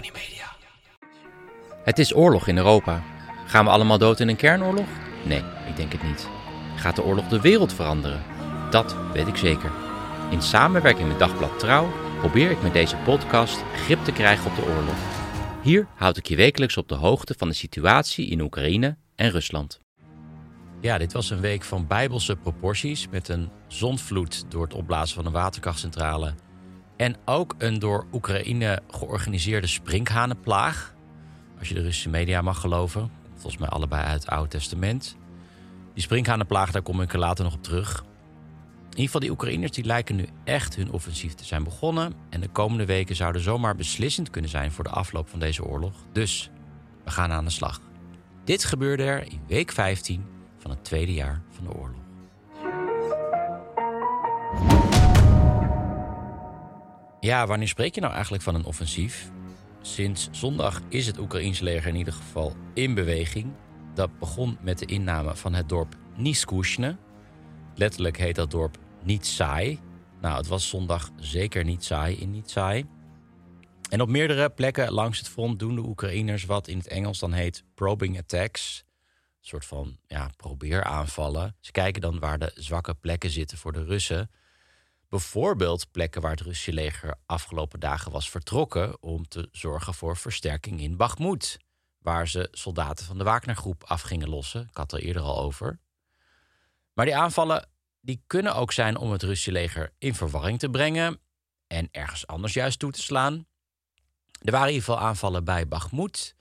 Media. Het is oorlog in Europa. Gaan we allemaal dood in een kernoorlog? Nee, ik denk het niet. Gaat de oorlog de wereld veranderen? Dat weet ik zeker. In samenwerking met Dagblad Trouw probeer ik met deze podcast grip te krijgen op de oorlog. Hier houd ik je wekelijks op de hoogte van de situatie in Oekraïne en Rusland. Ja, dit was een week van bijbelse proporties met een zondvloed door het opblazen van een waterkrachtcentrale en ook een door Oekraïne georganiseerde sprinkhanenplaag. Als je de Russische media mag geloven, volgens mij allebei uit het Oude Testament. Die sprinkhanenplaag, daar kom ik er later nog op terug. In ieder geval, die Oekraïners die lijken nu echt hun offensief te zijn begonnen. En de komende weken zouden zomaar beslissend kunnen zijn voor de afloop van deze oorlog. Dus we gaan aan de slag. Dit gebeurde er in week 15 van het tweede jaar van de oorlog. Ja, wanneer spreek je nou eigenlijk van een offensief? Sinds zondag is het Oekraïense leger in ieder geval in beweging. Dat begon met de inname van het dorp Niskushne. Letterlijk heet dat dorp niet saai. Nou, het was zondag zeker niet saai in niet saai. En op meerdere plekken langs het front doen de Oekraïners wat in het Engels dan heet probing attacks. Een soort van ja, probeeraanvallen. Ze kijken dan waar de zwakke plekken zitten voor de Russen. Bijvoorbeeld plekken waar het Russische leger afgelopen dagen was vertrokken om te zorgen voor versterking in Bakhmut. Waar ze soldaten van de Wagnergroep af gingen lossen. Ik had er eerder al over. Maar die aanvallen die kunnen ook zijn om het Russische leger in verwarring te brengen en ergens anders juist toe te slaan. Er waren in ieder geval aanvallen bij Bakhmut.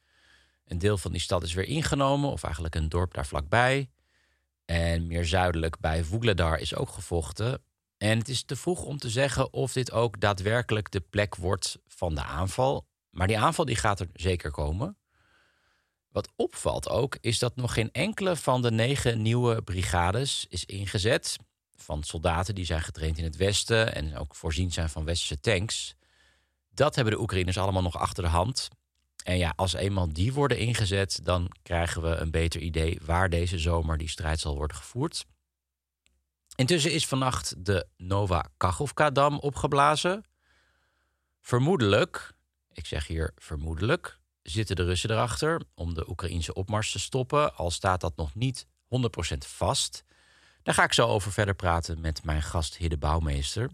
Een deel van die stad is weer ingenomen, of eigenlijk een dorp daar vlakbij. En meer zuidelijk bij Vugledar is ook gevochten. En het is te vroeg om te zeggen of dit ook daadwerkelijk de plek wordt van de aanval. Maar die aanval die gaat er zeker komen. Wat opvalt ook is dat nog geen enkele van de negen nieuwe brigades is ingezet. Van soldaten die zijn getraind in het westen en ook voorzien zijn van westerse tanks. Dat hebben de Oekraïners allemaal nog achter de hand. En ja, als eenmaal die worden ingezet, dan krijgen we een beter idee waar deze zomer die strijd zal worden gevoerd. Intussen is vannacht de Nova Kachovka-dam opgeblazen. Vermoedelijk, ik zeg hier vermoedelijk, zitten de Russen erachter om de Oekraïnse opmars te stoppen, al staat dat nog niet 100% vast. Daar ga ik zo over verder praten met mijn gast Hidde Bouwmeester.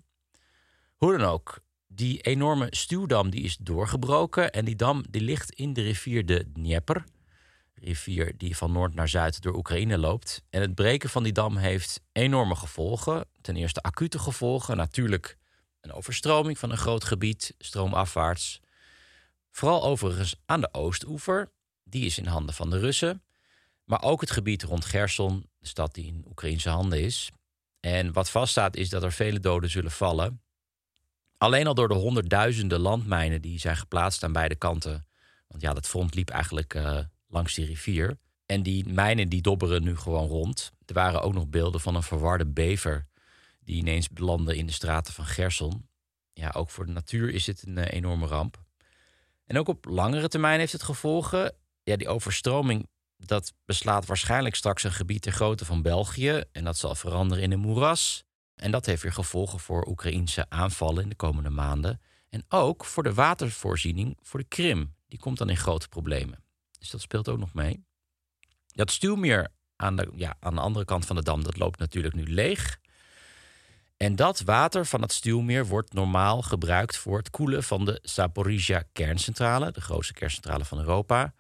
Hoe dan ook, die enorme stuwdam die is doorgebroken en die dam die ligt in de rivier de Dnieper. Rivier die van noord naar zuid door Oekraïne loopt. En het breken van die dam heeft enorme gevolgen. Ten eerste acute gevolgen, natuurlijk een overstroming van een groot gebied, stroomafwaarts. Vooral overigens aan de oostoever, die is in handen van de Russen. Maar ook het gebied rond Gerson, de stad die in Oekraïnse handen is. En wat vaststaat is dat er vele doden zullen vallen. Alleen al door de honderdduizenden landmijnen die zijn geplaatst aan beide kanten. Want ja, dat front liep eigenlijk uh, langs die rivier. En die mijnen die dobberen nu gewoon rond. Er waren ook nog beelden van een verwarde bever die ineens belandde in de straten van Gerson. Ja, ook voor de natuur is dit een uh, enorme ramp. En ook op langere termijn heeft het gevolgen. Ja, die overstroming dat beslaat waarschijnlijk straks een gebied ter grootte van België. En dat zal veranderen in een moeras. En dat heeft weer gevolgen voor Oekraïnse aanvallen in de komende maanden. En ook voor de watervoorziening voor de Krim. Die komt dan in grote problemen. Dus dat speelt ook nog mee. Dat stuwmeer aan de, ja, aan de andere kant van de dam, dat loopt natuurlijk nu leeg. En dat water van het stuwmeer wordt normaal gebruikt voor het koelen van de Zaporizhia kerncentrale, de grootste kerncentrale van Europa.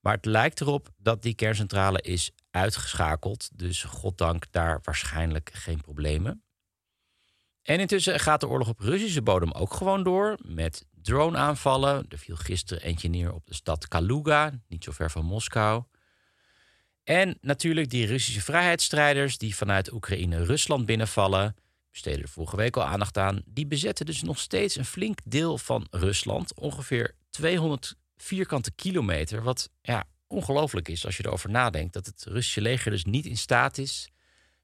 Maar het lijkt erop dat die kerncentrale is uitgeschakeld. Dus goddank daar waarschijnlijk geen problemen. En intussen gaat de oorlog op Russische bodem ook gewoon door met droneaanvallen. Er viel gisteren eentje neer op de stad Kaluga, niet zo ver van Moskou. En natuurlijk die Russische vrijheidsstrijders die vanuit Oekraïne Rusland binnenvallen. besteden er vorige week al aandacht aan, die bezetten dus nog steeds een flink deel van Rusland. Ongeveer 200 vierkante kilometer. Wat ja, ongelooflijk is als je erover nadenkt. Dat het Russische leger dus niet in staat is,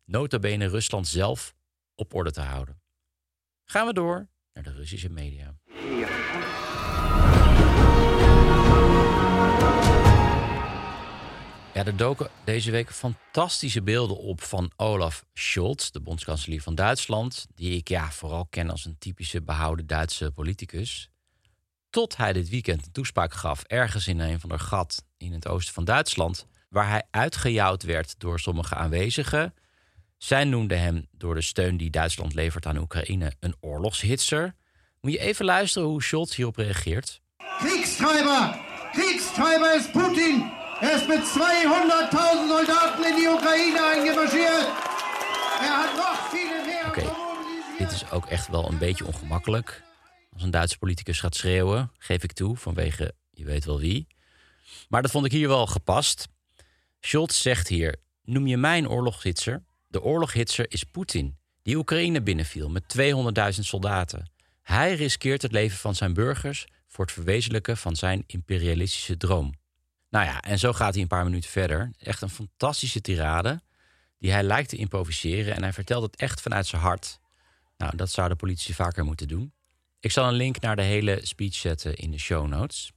nota bene Rusland zelf op orde te houden. Gaan we door naar de Russische media. Ja, er doken deze week fantastische beelden op van Olaf Scholz, de bondskanselier van Duitsland, die ik ja, vooral ken als een typische behouden Duitse politicus. Tot hij dit weekend een toespraak gaf ergens in een van de gat in het oosten van Duitsland, waar hij uitgejouwd werd door sommige aanwezigen. Zij noemden hem door de steun die Duitsland levert aan Oekraïne een oorlogshitser. Moet je even luisteren hoe Scholz hierop reageert. Kriegstreiber! Kriegstreiber is Putin! Er is met 200.000 soldaten in die Oekraïne eingemarschiert! Er had nog veel meer Oké, dit is ook echt wel een beetje ongemakkelijk. Als een Duitse politicus gaat schreeuwen, geef ik toe, vanwege je weet wel wie. Maar dat vond ik hier wel gepast. Scholz zegt hier: Noem je mij een oorlogshitser? De oorloghitser is Poetin, die Oekraïne binnenviel met 200.000 soldaten. Hij riskeert het leven van zijn burgers voor het verwezenlijken van zijn imperialistische droom. Nou ja, en zo gaat hij een paar minuten verder. Echt een fantastische tirade die hij lijkt te improviseren en hij vertelt het echt vanuit zijn hart. Nou, dat zouden politici vaker moeten doen. Ik zal een link naar de hele speech zetten in de show notes.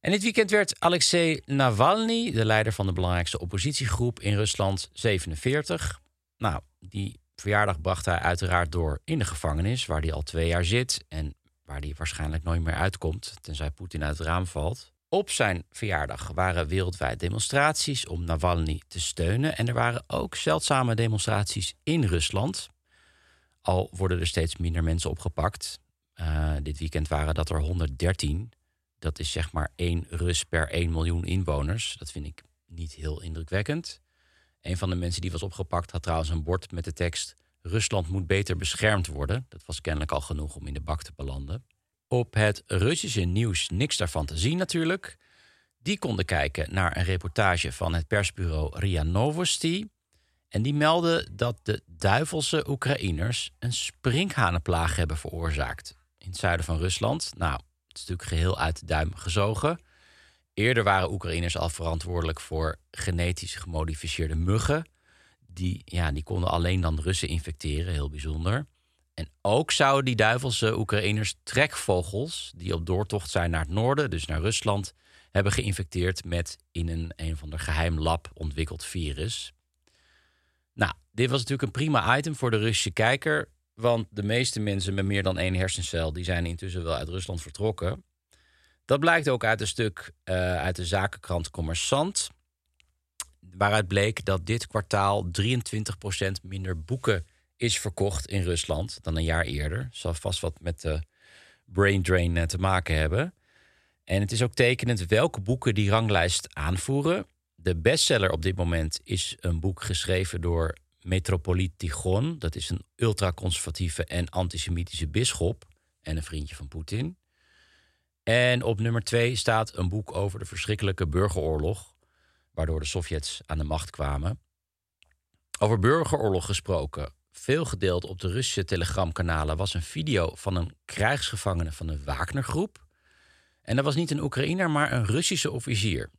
En dit weekend werd Alexei Navalny, de leider van de belangrijkste oppositiegroep in Rusland, 47. Nou, die verjaardag bracht hij uiteraard door in de gevangenis, waar hij al twee jaar zit en waar hij waarschijnlijk nooit meer uitkomt, tenzij Poetin uit het raam valt. Op zijn verjaardag waren wereldwijd demonstraties om Navalny te steunen. En er waren ook zeldzame demonstraties in Rusland. Al worden er steeds minder mensen opgepakt. Uh, dit weekend waren dat er 113. Dat is zeg maar één Rus per 1 miljoen inwoners. Dat vind ik niet heel indrukwekkend. Een van de mensen die was opgepakt had trouwens een bord met de tekst: Rusland moet beter beschermd worden. Dat was kennelijk al genoeg om in de bak te belanden. Op het Russische nieuws niks daarvan te zien natuurlijk. Die konden kijken naar een reportage van het persbureau RIA Novosti. En die melden dat de duivelse Oekraïners een sprinkhanenplaag hebben veroorzaakt in het zuiden van Rusland. Nou, het is natuurlijk geheel uit de duim gezogen. Eerder waren Oekraïners al verantwoordelijk voor genetisch gemodificeerde muggen. Die, ja, die konden alleen dan Russen infecteren, heel bijzonder. En ook zouden die duivelse Oekraïners trekvogels, die op doortocht zijn naar het noorden, dus naar Rusland, hebben geïnfecteerd met in een een van de geheim lab ontwikkeld virus. Nou, dit was natuurlijk een prima item voor de Russische kijker. Want de meeste mensen met meer dan één hersencel... die zijn intussen wel uit Rusland vertrokken. Dat blijkt ook uit een stuk uh, uit de zakenkrant Commerçant... waaruit bleek dat dit kwartaal 23% minder boeken is verkocht in Rusland... dan een jaar eerder. Zal vast wat met de brain drain eh, te maken hebben. En het is ook tekenend welke boeken die ranglijst aanvoeren. De bestseller op dit moment is een boek geschreven door Metropoliet Tigon. Dat is een ultraconservatieve en antisemitische bisschop en een vriendje van Poetin. En op nummer twee staat een boek over de verschrikkelijke burgeroorlog, waardoor de Sovjets aan de macht kwamen. Over burgeroorlog gesproken, veel gedeeld op de Russische telegramkanalen, was een video van een krijgsgevangene van de Wagnergroep. En dat was niet een Oekraïner, maar een Russische officier.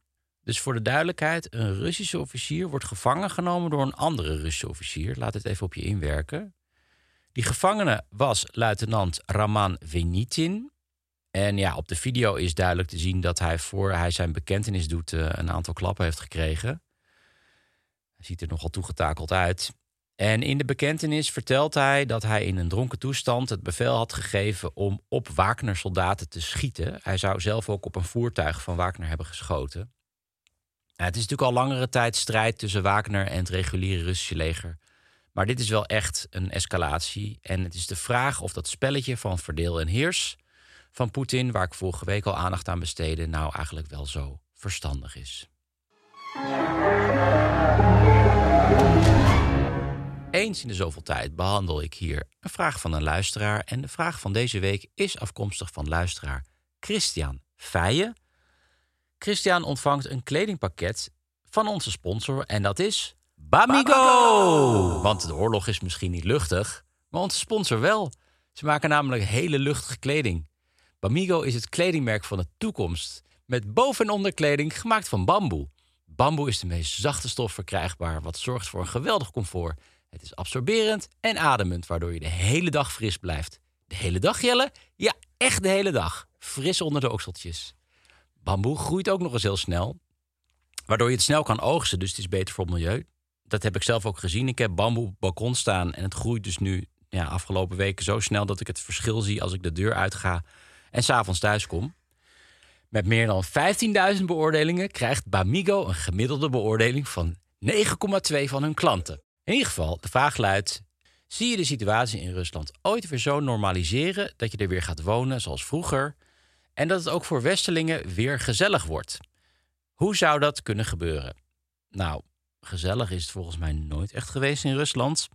Dus voor de duidelijkheid, een Russische officier wordt gevangen genomen door een andere Russische officier. Laat het even op je inwerken. Die gevangene was luitenant Raman Venitin. En ja, op de video is duidelijk te zien dat hij voor hij zijn bekentenis doet eh, een aantal klappen heeft gekregen. Hij ziet er nogal toegetakeld uit. En in de bekentenis vertelt hij dat hij in een dronken toestand het bevel had gegeven om op Wagner-soldaten te schieten. Hij zou zelf ook op een voertuig van Wagner hebben geschoten het is natuurlijk al langere tijd strijd tussen Wagner en het reguliere Russische leger. Maar dit is wel echt een escalatie. En het is de vraag of dat spelletje van verdeel en heers van Poetin, waar ik vorige week al aandacht aan besteedde, nou eigenlijk wel zo verstandig is. Eens in de zoveel tijd behandel ik hier een vraag van een luisteraar. En de vraag van deze week is afkomstig van luisteraar Christian Feijen. Christian ontvangt een kledingpakket van onze sponsor en dat is Bamigo. Want de oorlog is misschien niet luchtig, Maar onze sponsor wel. Ze maken namelijk hele luchtige kleding. Bamigo is het kledingmerk van de toekomst. Met boven- en onderkleding gemaakt van bamboe. Bamboe is de meest zachte stof verkrijgbaar, wat zorgt voor een geweldig comfort. Het is absorberend en ademend, waardoor je de hele dag fris blijft. De hele dag, Jelle? Ja, echt de hele dag. Fris onder de okseltjes. Bamboe groeit ook nog eens heel snel, waardoor je het snel kan oogsten, dus het is beter voor het milieu. Dat heb ik zelf ook gezien. Ik heb bamboe op het balkon staan en het groeit dus nu ja, afgelopen weken zo snel dat ik het verschil zie als ik de deur uitga en s'avonds thuis kom. Met meer dan 15.000 beoordelingen krijgt Bamigo een gemiddelde beoordeling van 9,2 van hun klanten. In ieder geval, de vraag luidt: zie je de situatie in Rusland ooit weer zo normaliseren dat je er weer gaat wonen zoals vroeger en dat het ook voor Westelingen weer gezellig wordt? Hoe zou dat kunnen gebeuren? Nou, gezellig is het volgens mij nooit echt geweest in Rusland.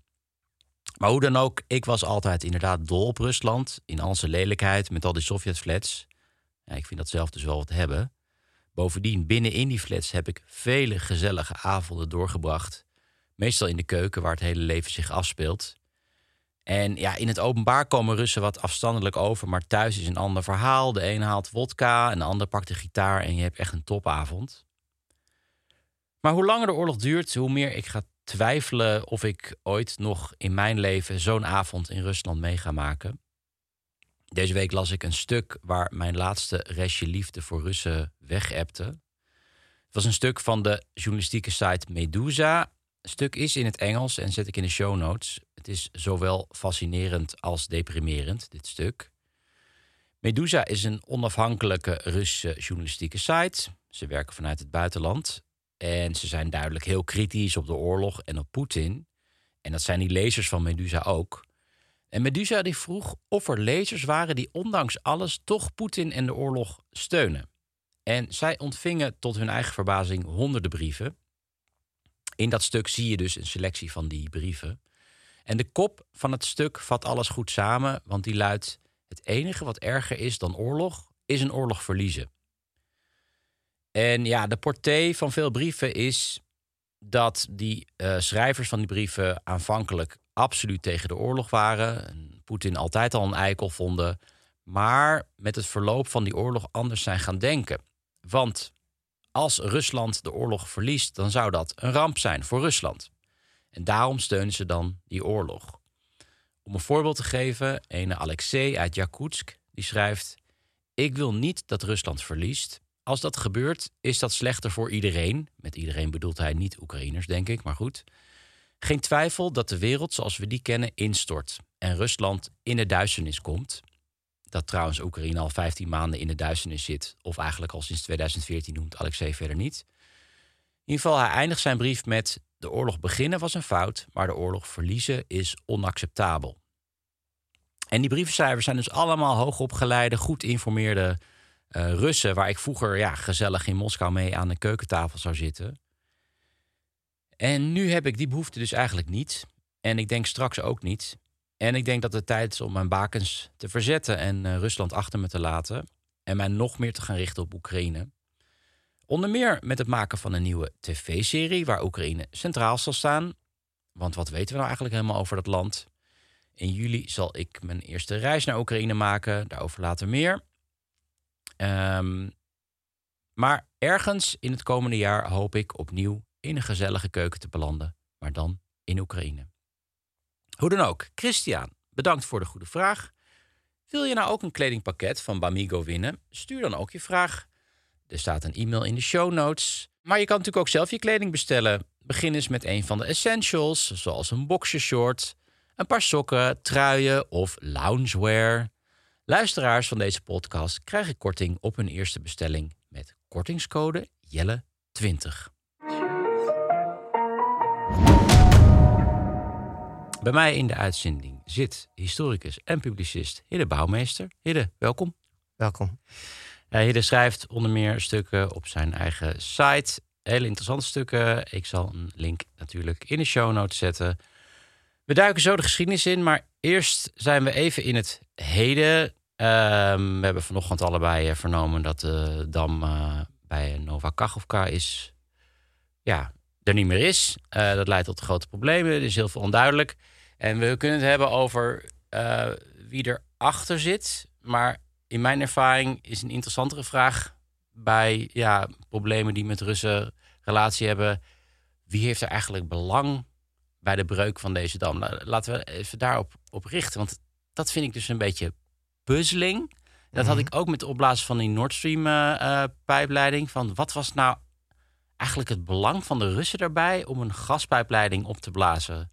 Maar hoe dan ook, ik was altijd inderdaad dol op Rusland. In al zijn lelijkheid, met al die Sovjetflats. Ja, ik vind dat zelf dus wel wat hebben. Bovendien, binnenin die flats heb ik vele gezellige avonden doorgebracht. Meestal in de keuken, waar het hele leven zich afspeelt. En ja, in het openbaar komen Russen wat afstandelijk over, maar thuis is een ander verhaal. De een haalt wodka, en de ander pakt de gitaar en je hebt echt een topavond. Maar hoe langer de oorlog duurt, hoe meer ik ga twijfelen of ik ooit nog in mijn leven zo'n avond in Rusland mee ga maken. Deze week las ik een stuk waar mijn laatste restje liefde voor Russen wegepte. Het was een stuk van de journalistieke site Medusa. Stuk is in het Engels en zet ik in de show notes. Het is zowel fascinerend als deprimerend, dit stuk. Medusa is een onafhankelijke Russische journalistieke site. Ze werken vanuit het buitenland. En ze zijn duidelijk heel kritisch op de oorlog en op Poetin. En dat zijn die lezers van Medusa ook. En Medusa die vroeg of er lezers waren die ondanks alles toch Poetin en de oorlog steunen. En zij ontvingen tot hun eigen verbazing honderden brieven. In dat stuk zie je dus een selectie van die brieven. En de kop van het stuk vat alles goed samen, want die luidt: Het enige wat erger is dan oorlog, is een oorlog verliezen. En ja, de portée van veel brieven is dat die uh, schrijvers van die brieven aanvankelijk absoluut tegen de oorlog waren. Poetin altijd al een eikel vonden. Maar met het verloop van die oorlog anders zijn gaan denken. Want als Rusland de oorlog verliest, dan zou dat een ramp zijn voor Rusland. En daarom steunen ze dan die oorlog. Om een voorbeeld te geven, ene Alexei uit Yakutsk, die schrijft: Ik wil niet dat Rusland verliest. Als dat gebeurt, is dat slechter voor iedereen. Met iedereen bedoelt hij niet Oekraïners, denk ik, maar goed. Geen twijfel dat de wereld zoals we die kennen instort en Rusland in de duisternis komt. Dat trouwens Oekraïne al 15 maanden in de duisternis zit, of eigenlijk al sinds 2014 noemt Alexei verder niet. In ieder geval, hij eindigt zijn brief met: De oorlog beginnen was een fout, maar de oorlog verliezen is onacceptabel. En die brievenschrijvers zijn dus allemaal hoogopgeleide, goed informeerde uh, Russen, waar ik vroeger ja, gezellig in Moskou mee aan de keukentafel zou zitten. En nu heb ik die behoefte dus eigenlijk niet. En ik denk straks ook niet. En ik denk dat het tijd is om mijn bakens te verzetten en uh, Rusland achter me te laten. En mij nog meer te gaan richten op Oekraïne. Onder meer met het maken van een nieuwe tv-serie waar Oekraïne centraal zal staan. Want wat weten we nou eigenlijk helemaal over dat land? In juli zal ik mijn eerste reis naar Oekraïne maken. Daarover later meer. Um, maar ergens in het komende jaar hoop ik opnieuw in een gezellige keuken te belanden, maar dan in Oekraïne. Hoe dan ook, Christian, bedankt voor de goede vraag. Wil je nou ook een kledingpakket van Bamigo winnen? Stuur dan ook je vraag. Er staat een e-mail in de show notes. Maar je kan natuurlijk ook zelf je kleding bestellen. Begin eens met een van de essentials, zoals een boxershort, een paar sokken, truien of loungewear. Luisteraars van deze podcast krijgen korting op hun eerste bestelling met kortingscode Jelle20. Bij mij in de uitzending zit historicus en publicist Hidde Bouwmeester. Hidde, welkom. Welkom. Uh, Hidde schrijft onder meer stukken op zijn eigen site. Hele interessante stukken. Ik zal een link natuurlijk in de show notes zetten. We duiken zo de geschiedenis in, maar eerst zijn we even in het heden. Ehm, we hebben vanochtend allebei eh, vernomen dat de dam uh, bij Nova Kachovka is, ja, er niet meer is. Uh, dat leidt tot grote problemen. Er is heel veel onduidelijk. En we kunnen het hebben over uh, wie erachter zit. Maar in mijn ervaring is een interessantere vraag bij ja, problemen die met Russen relatie hebben. Wie heeft er eigenlijk belang bij de breuk van deze dam? Nou, laten we even daarop op richten. Want dat vind ik dus een beetje puzzeling. Dat had mhm. ik ook met het opblazen van die Nord Stream uh, pijpleiding. Van wat was nou eigenlijk het belang van de Russen daarbij om een gaspijpleiding op te blazen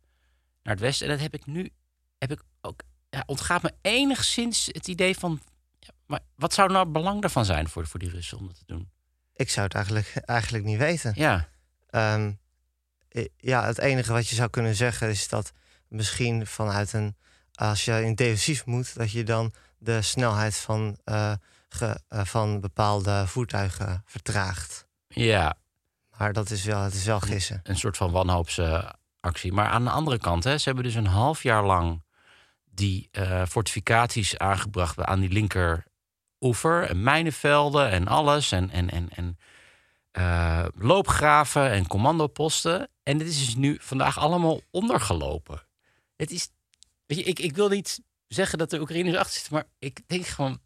naar het westen? En dat heb ik nu, heb ik ook, ja, ontgaat me enigszins het idee van, ja, maar wat zou nou het belang daarvan zijn voor, voor die Russen om dat te doen? Ik zou het eigenlijk, eigenlijk niet weten. Ja. Ehm, ja, het enige wat je zou kunnen zeggen is dat misschien vanuit een, als je in defensief moet, dat je dan de snelheid van, uh, ge, uh, van bepaalde voertuigen vertraagt. Ja. Maar dat is wel, het is wel gissen. Een, soort van wanhoopsactie. actie. Maar aan de andere kant, hè, ze hebben dus een half jaar lang die uh, fortificaties aangebracht aan die linker oever. En mijnenvelden en alles. En, en, en, en uh, loopgraven en commandoposten. En dit is dus nu vandaag allemaal ondergelopen. Het is. Weet je, ik, ik wil niet zeggen dat de Oekraïners achter zitten, maar ik denk gewoon.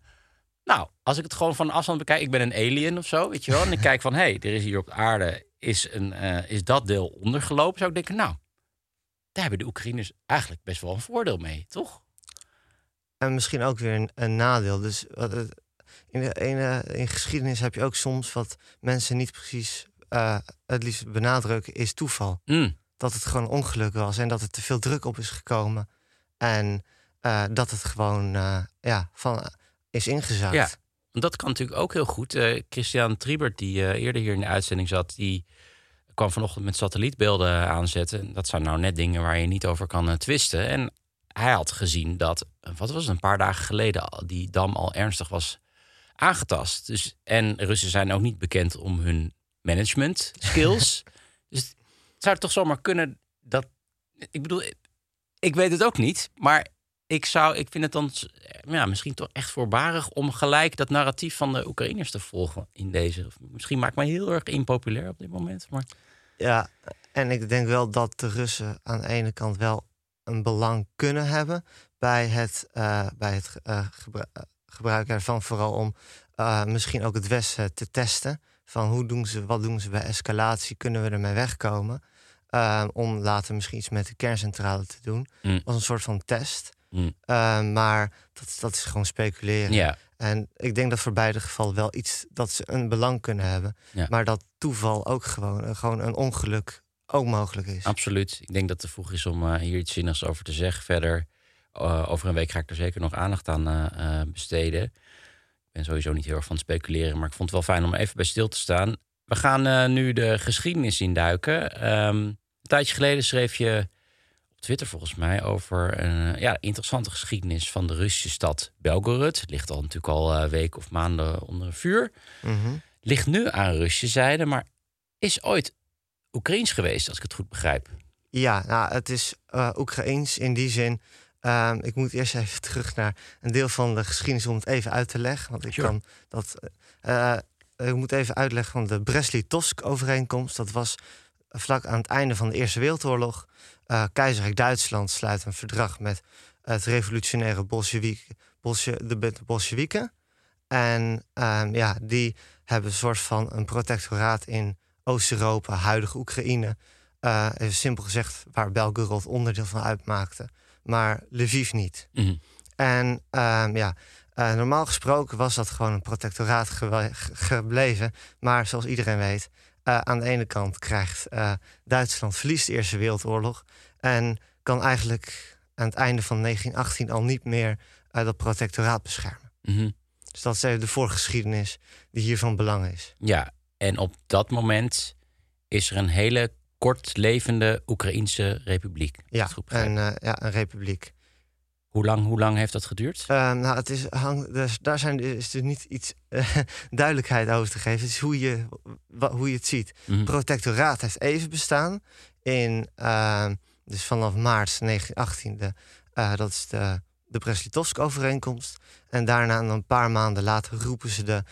Nou, als ik het gewoon van afstand bekijk, ik ben een alien of zo, weet je wel. En ik kijk van, hé, hey, er is hier op de aarde, is, een, uh, is dat deel ondergelopen. Zou ik denken, nou, daar hebben de Oekraïners eigenlijk best wel een voordeel mee, toch? En misschien ook weer een, een nadeel. Dus in, de ene, in geschiedenis heb je ook soms wat mensen niet precies uh, het liefst benadrukken, is toeval. Mm. Dat het gewoon ongeluk was en dat er te veel druk op is gekomen. En uh, dat het gewoon ja, van, is ingezakt. Ja, dat kan natuurlijk ook heel goed. Christian Triebert, die eerder hier in de uitzending zat, die kwam vanochtend met satellietbeelden aanzetten. Dat zijn nou net dingen waar je niet over kan twisten. En hij had gezien dat, wat was het, een paar dagen geleden, die dam al ernstig was aangetast. Dus, en Russen zijn ook niet bekend om hun management skills. dus het zou toch zomaar kunnen dat. Ik bedoel, ik weet het ook niet, maar ik zou, ik vind het dan ja, misschien toch echt voorbarig om gelijk dat narratief van de Oekraïners te volgen in deze. Misschien maakt mij heel erg impopulair op dit moment. Maar... Ja, en ik denk wel dat de Russen aan de ene kant wel een belang kunnen hebben bij het, uh, bij het uh, gebruik ervan, vooral om uh, misschien ook het Westen te testen. Van hoe doen ze, wat doen ze bij escalatie? Kunnen we ermee wegkomen? Om later misschien iets met de kerncentrale te doen. Mm. Als een soort van test. Mm. Uh, maar dat, dat is gewoon speculeren. Ja. En ik denk dat voor beide gevallen wel iets dat ze een belang kunnen hebben. Ja. Maar dat toeval ook gewoon, gewoon een ongeluk ook mogelijk is. Absoluut. Ik denk dat het vroeg is om uh, hier iets zinnigs over te zeggen. Verder, uh, over een week ga ik er zeker nog aandacht aan uh, besteden. Ik ben sowieso niet heel erg van het speculeren, maar ik vond het wel fijn om even bij stil te staan. We gaan nu de geschiedenis induiken. Um, een tijdje geleden schreef je op Twitter volgens mij over een ja, interessante geschiedenis van de Russische stad Belgorod. Het ligt al natuurlijk al uh, weken of maanden onder vuur. Mm -hmm. Ligt nu aan Russische zijde, maar is ooit Oekraïens geweest, als ik het goed begrijp. Ja, nou, het is uh, Oekraïens in die zin. Uh, ik moet eerst even terug naar een deel van de geschiedenis om het even uit te leggen. Want ik sure. kan dat. Ik moet even uitleggen van de Brest-Litovsk-overeenkomst. Dat was vlak aan het einde van de Eerste Wereldoorlog. Uh, Keizerrijk Duitsland sluit een verdrag met het revolutionaire Bolshevik, Bolsje, de Bolsjewieken. En um, ja, die hebben een soort van een protectoraat in Oost-Europa, huidige Oekraïne. Uh, even simpel gezegd, waar Belgorod onderdeel van uitmaakte. Maar Lviv niet. Mm -hmm. En um, ja, uh, normaal gesproken was dat gewoon een protectoraat ge gebleven. Maar zoals iedereen weet, uh, aan de ene kant krijgt Duitsland verliest de Eerste Wereldoorlog. En kan eigenlijk aan het einde van 1918 al niet meer dat protectoraat beschermen. Mm -hmm. Dus dat is de voorgeschiedenis die hier van belang is. Ja, en op dat moment is er een hele kortlevende Oekraïense republiek. Ja, uh, ja, een republiek. Hoe lang, hoe lang heeft dat geduurd? Uh, nou, het is, hang, dus daar zijn, is er niet iets uh, duidelijkheid over te geven. Het is hoe je, hoe je het ziet. Mhm. Protectoraat heeft even bestaan. In, uh, dus vanaf maart 1918, de, uh, dat is de, de Brest-Litovsk-overeenkomst. En daarna, een paar maanden later, roepen ze de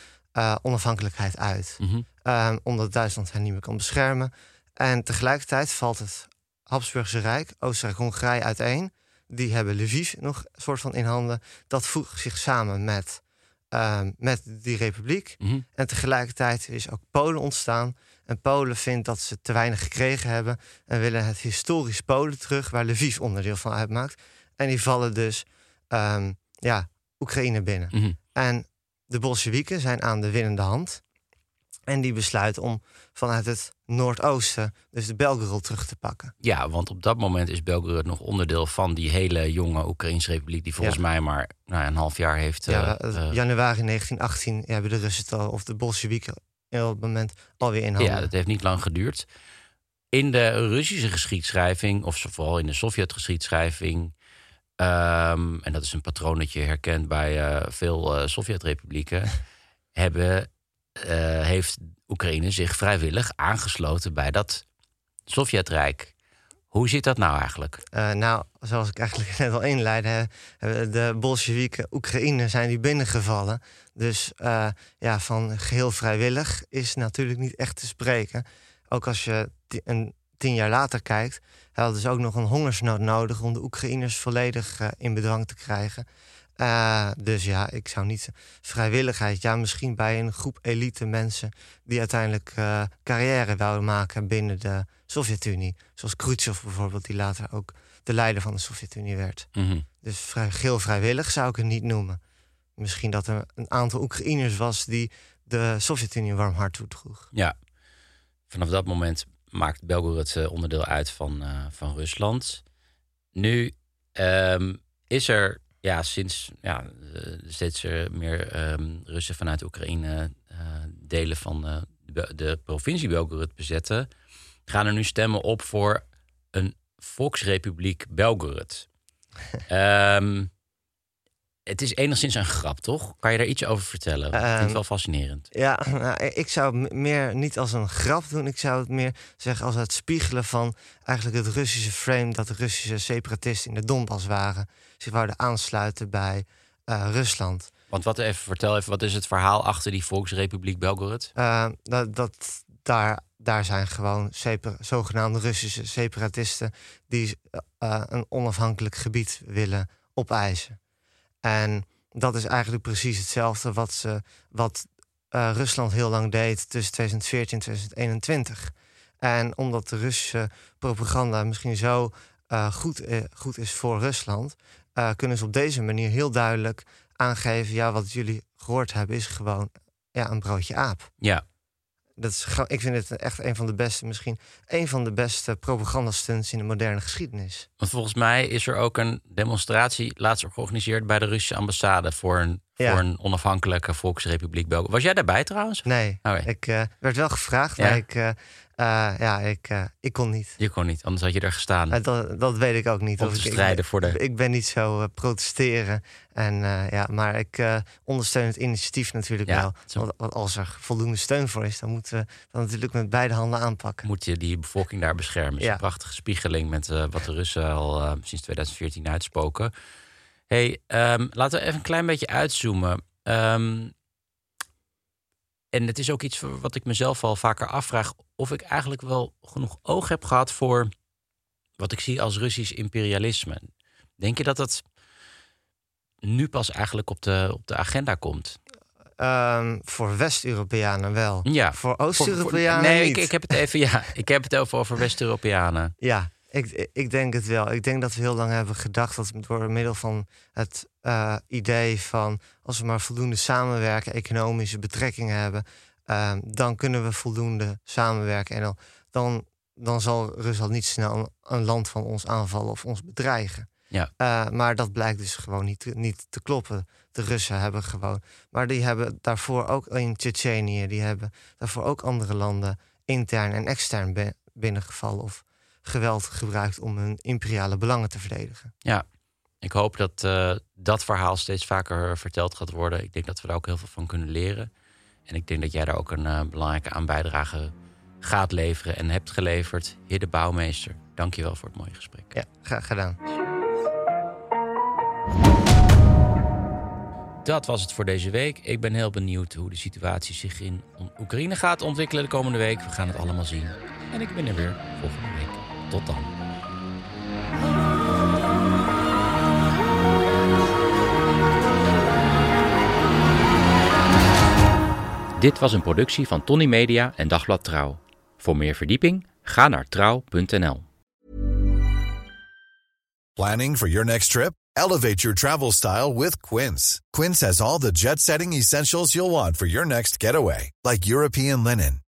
onafhankelijkheid uit. Mm -hmm. omdat Duitsland hen niet meer kan beschermen. En tegelijkertijd valt het Habsburgse Rijk, Oostenrijk-Hongarije uiteen. Die hebben Lviv nog soort van in handen. Dat voegt zich samen met, ehm, met die republiek. Mhm. En tegelijkertijd is ook Polen ontstaan. En Polen vindt dat ze te weinig gekregen hebben. En willen het historisch Polen terug, waar Lviv onderdeel van uitmaakt. En die vallen dus ehm, ja, Oekraïne binnen. Mhm. En de Bolsjewieken zijn aan de winnende hand. En die besluiten om vanuit het noordoosten, dus de Belgorod, terug te pakken. Ja, want op dat moment is Belgrad nog onderdeel van die hele jonge Oekraïnse republiek... die volgens Ja. mij maar nou, een half jaar heeft... ja, eh, eh, eh, januari 1918 hebben de Russen het al, of de Bolsjewieken op dat moment alweer in handen. Ja, dat heeft niet lang geduurd. In de Russische geschiedschrijving, of vooral in de Sovjet-geschiedschrijving... ehm, en dat is een patroon dat je herkent bij veel Sovjet-republieken... hebben, heeft Oekraïne zich vrijwillig aangesloten bij dat Sovjetrijk. Hoe zit dat nou eigenlijk? Eh, nou, zoals ik eigenlijk net al inleidde, hebben de Bolsjewieken Oekraïne zijn die binnengevallen. Dus eh, ja, van geheel vrijwillig is natuurlijk niet echt te spreken. Ook als je een, tien jaar later kijkt, hadden ze ook nog een hongersnood nodig om de Oekraïners volledig eh, in bedwang te krijgen. Eh, dus ja, ik zou niet vrijwilligheid. Ja, misschien bij een groep elite mensen die uiteindelijk eh, carrière wouden maken binnen de Sovjet-Unie. Zoals Khrushchev bijvoorbeeld, die later ook de leider van de Sovjet-Unie werd. Mhm. Dus vrij, geel vrijwillig zou ik het niet noemen. Misschien dat er een aantal Oekraïners was die de Sovjet-Unie een warm hart toedroeg. Ja, vanaf dat moment maakt Belgorod eh, onderdeel uit van, van Rusland. Nu ehm, is er ja, sinds ja, eh, steeds eh, meer ehm, Russen vanuit Oekraïne eh, delen van de, provincie Belgorod bezetten, gaan er nu stemmen op voor een Volksrepubliek Belgorod. Ehm, het is enigszins een grap, toch? Kan je daar iets over vertellen? ik vind het Ehm, wel fascinerend. Ja, nou, ik zou het meer niet als een grap doen. Ik zou het meer zeggen als het spiegelen van eigenlijk het Russische frame... dat de Russische separatisten in de Donbass waren. Zich wouden aansluiten bij eh, Rusland. Want wat even, vertel even, wat is het verhaal achter die Volksrepubliek Belgorod? Eh, dat, dat, daar, daar zijn gewoon zogenaamde Russische separatisten die eh, een onafhankelijk gebied willen opeisen. En dat is eigenlijk precies hetzelfde wat, ze, wat Rusland heel lang deed tussen 2014 en 2021. En omdat de Russische propaganda misschien zo goed, goed is voor Rusland, eh, kunnen ze op deze manier heel duidelijk aangeven: ja, wat jullie gehoord hebben is gewoon ja, een broodje aap. Ja, Dat is, ik vind het echt een van de beste, misschien een van de beste propagandastunts in de moderne geschiedenis. want volgens mij is er ook een demonstratie laatst georganiseerd bij de Russische ambassade voor een, Ja. voor een onafhankelijke Volksrepubliek Belgorod. Was jij daarbij trouwens? Nee, ik eh, werd wel gevraagd, Ja? maar ik, eh, eh, ja, ik, eh, ik kon niet. Je kon niet, anders had je er gestaan. Eh, dat, dat weet ik ook niet. Om Of te ik, ik strijden ben- voor de- Ik ben niet zo protesteren. En, ja, maar ik ondersteun het initiatief natuurlijk Ja, wel. zo- Want, want als er voldoende steun voor is, dan moeten we dat natuurlijk met beide handen aanpakken. Moet je die bevolking daar beschermen. Het is Ja. een prachtige spiegeling met wat de Russen al sinds 2014 uitspoken. hey, ehm, laten we even een klein beetje uitzoomen. Ehm, en het is ook iets wat ik mezelf al vaker afvraag... of ik eigenlijk wel genoeg oog heb gehad voor wat ik zie als Russisch imperialisme. Denk je dat dat nu pas eigenlijk op de, op de agenda komt? Ehm, voor West-Europeanen wel. Ja. Voor Oost-Europeanen Nee, niet. ik, ik heb het even, ja, ik heb het over, over West-Europeanen. Ja, ik, ik denk het wel. Ik denk dat we heel lang hebben gedacht dat door middel van het eh, idee van als we maar voldoende samenwerken, economische betrekkingen hebben, ehm, dan kunnen we voldoende samenwerken. En dan, dan, dan zal Rusland niet snel een, een land van ons aanvallen of ons bedreigen. Ja. Eh, maar dat blijkt dus gewoon niet, te- niet te kloppen. De Russen hebben gewoon. Maar die hebben daarvoor ook in Tsjetsjenië, die hebben daarvoor ook andere landen intern en extern binnengevallen of geweld gebruikt om hun imperiale belangen te verdedigen. Ja, ik hoop dat eh, dat verhaal steeds vaker verteld gaat worden. Ik denk dat we daar ook heel veel van kunnen leren. En ik denk dat jij daar ook een eh, belangrijke aan bijdrage gaat leveren en hebt geleverd. Heer de bouwmeester, dank je wel voor het mooie gesprek. Ja, graag gedaan. Dat was het voor deze week. Ik ben heel benieuwd hoe de situatie zich in Oekraïne gaat ontwikkelen de komende week. We gaan het allemaal zien. En ik ben er weer volgende week. Tot dan. Dit was een productie van Tony Media en Dagblad Trouw. Voor meer verdieping ga naar trouw.nl. Planning for your next trip? Elevate your travel style with Quince. Quince has all the jet-setting essentials you'll want for your next getaway, like European linen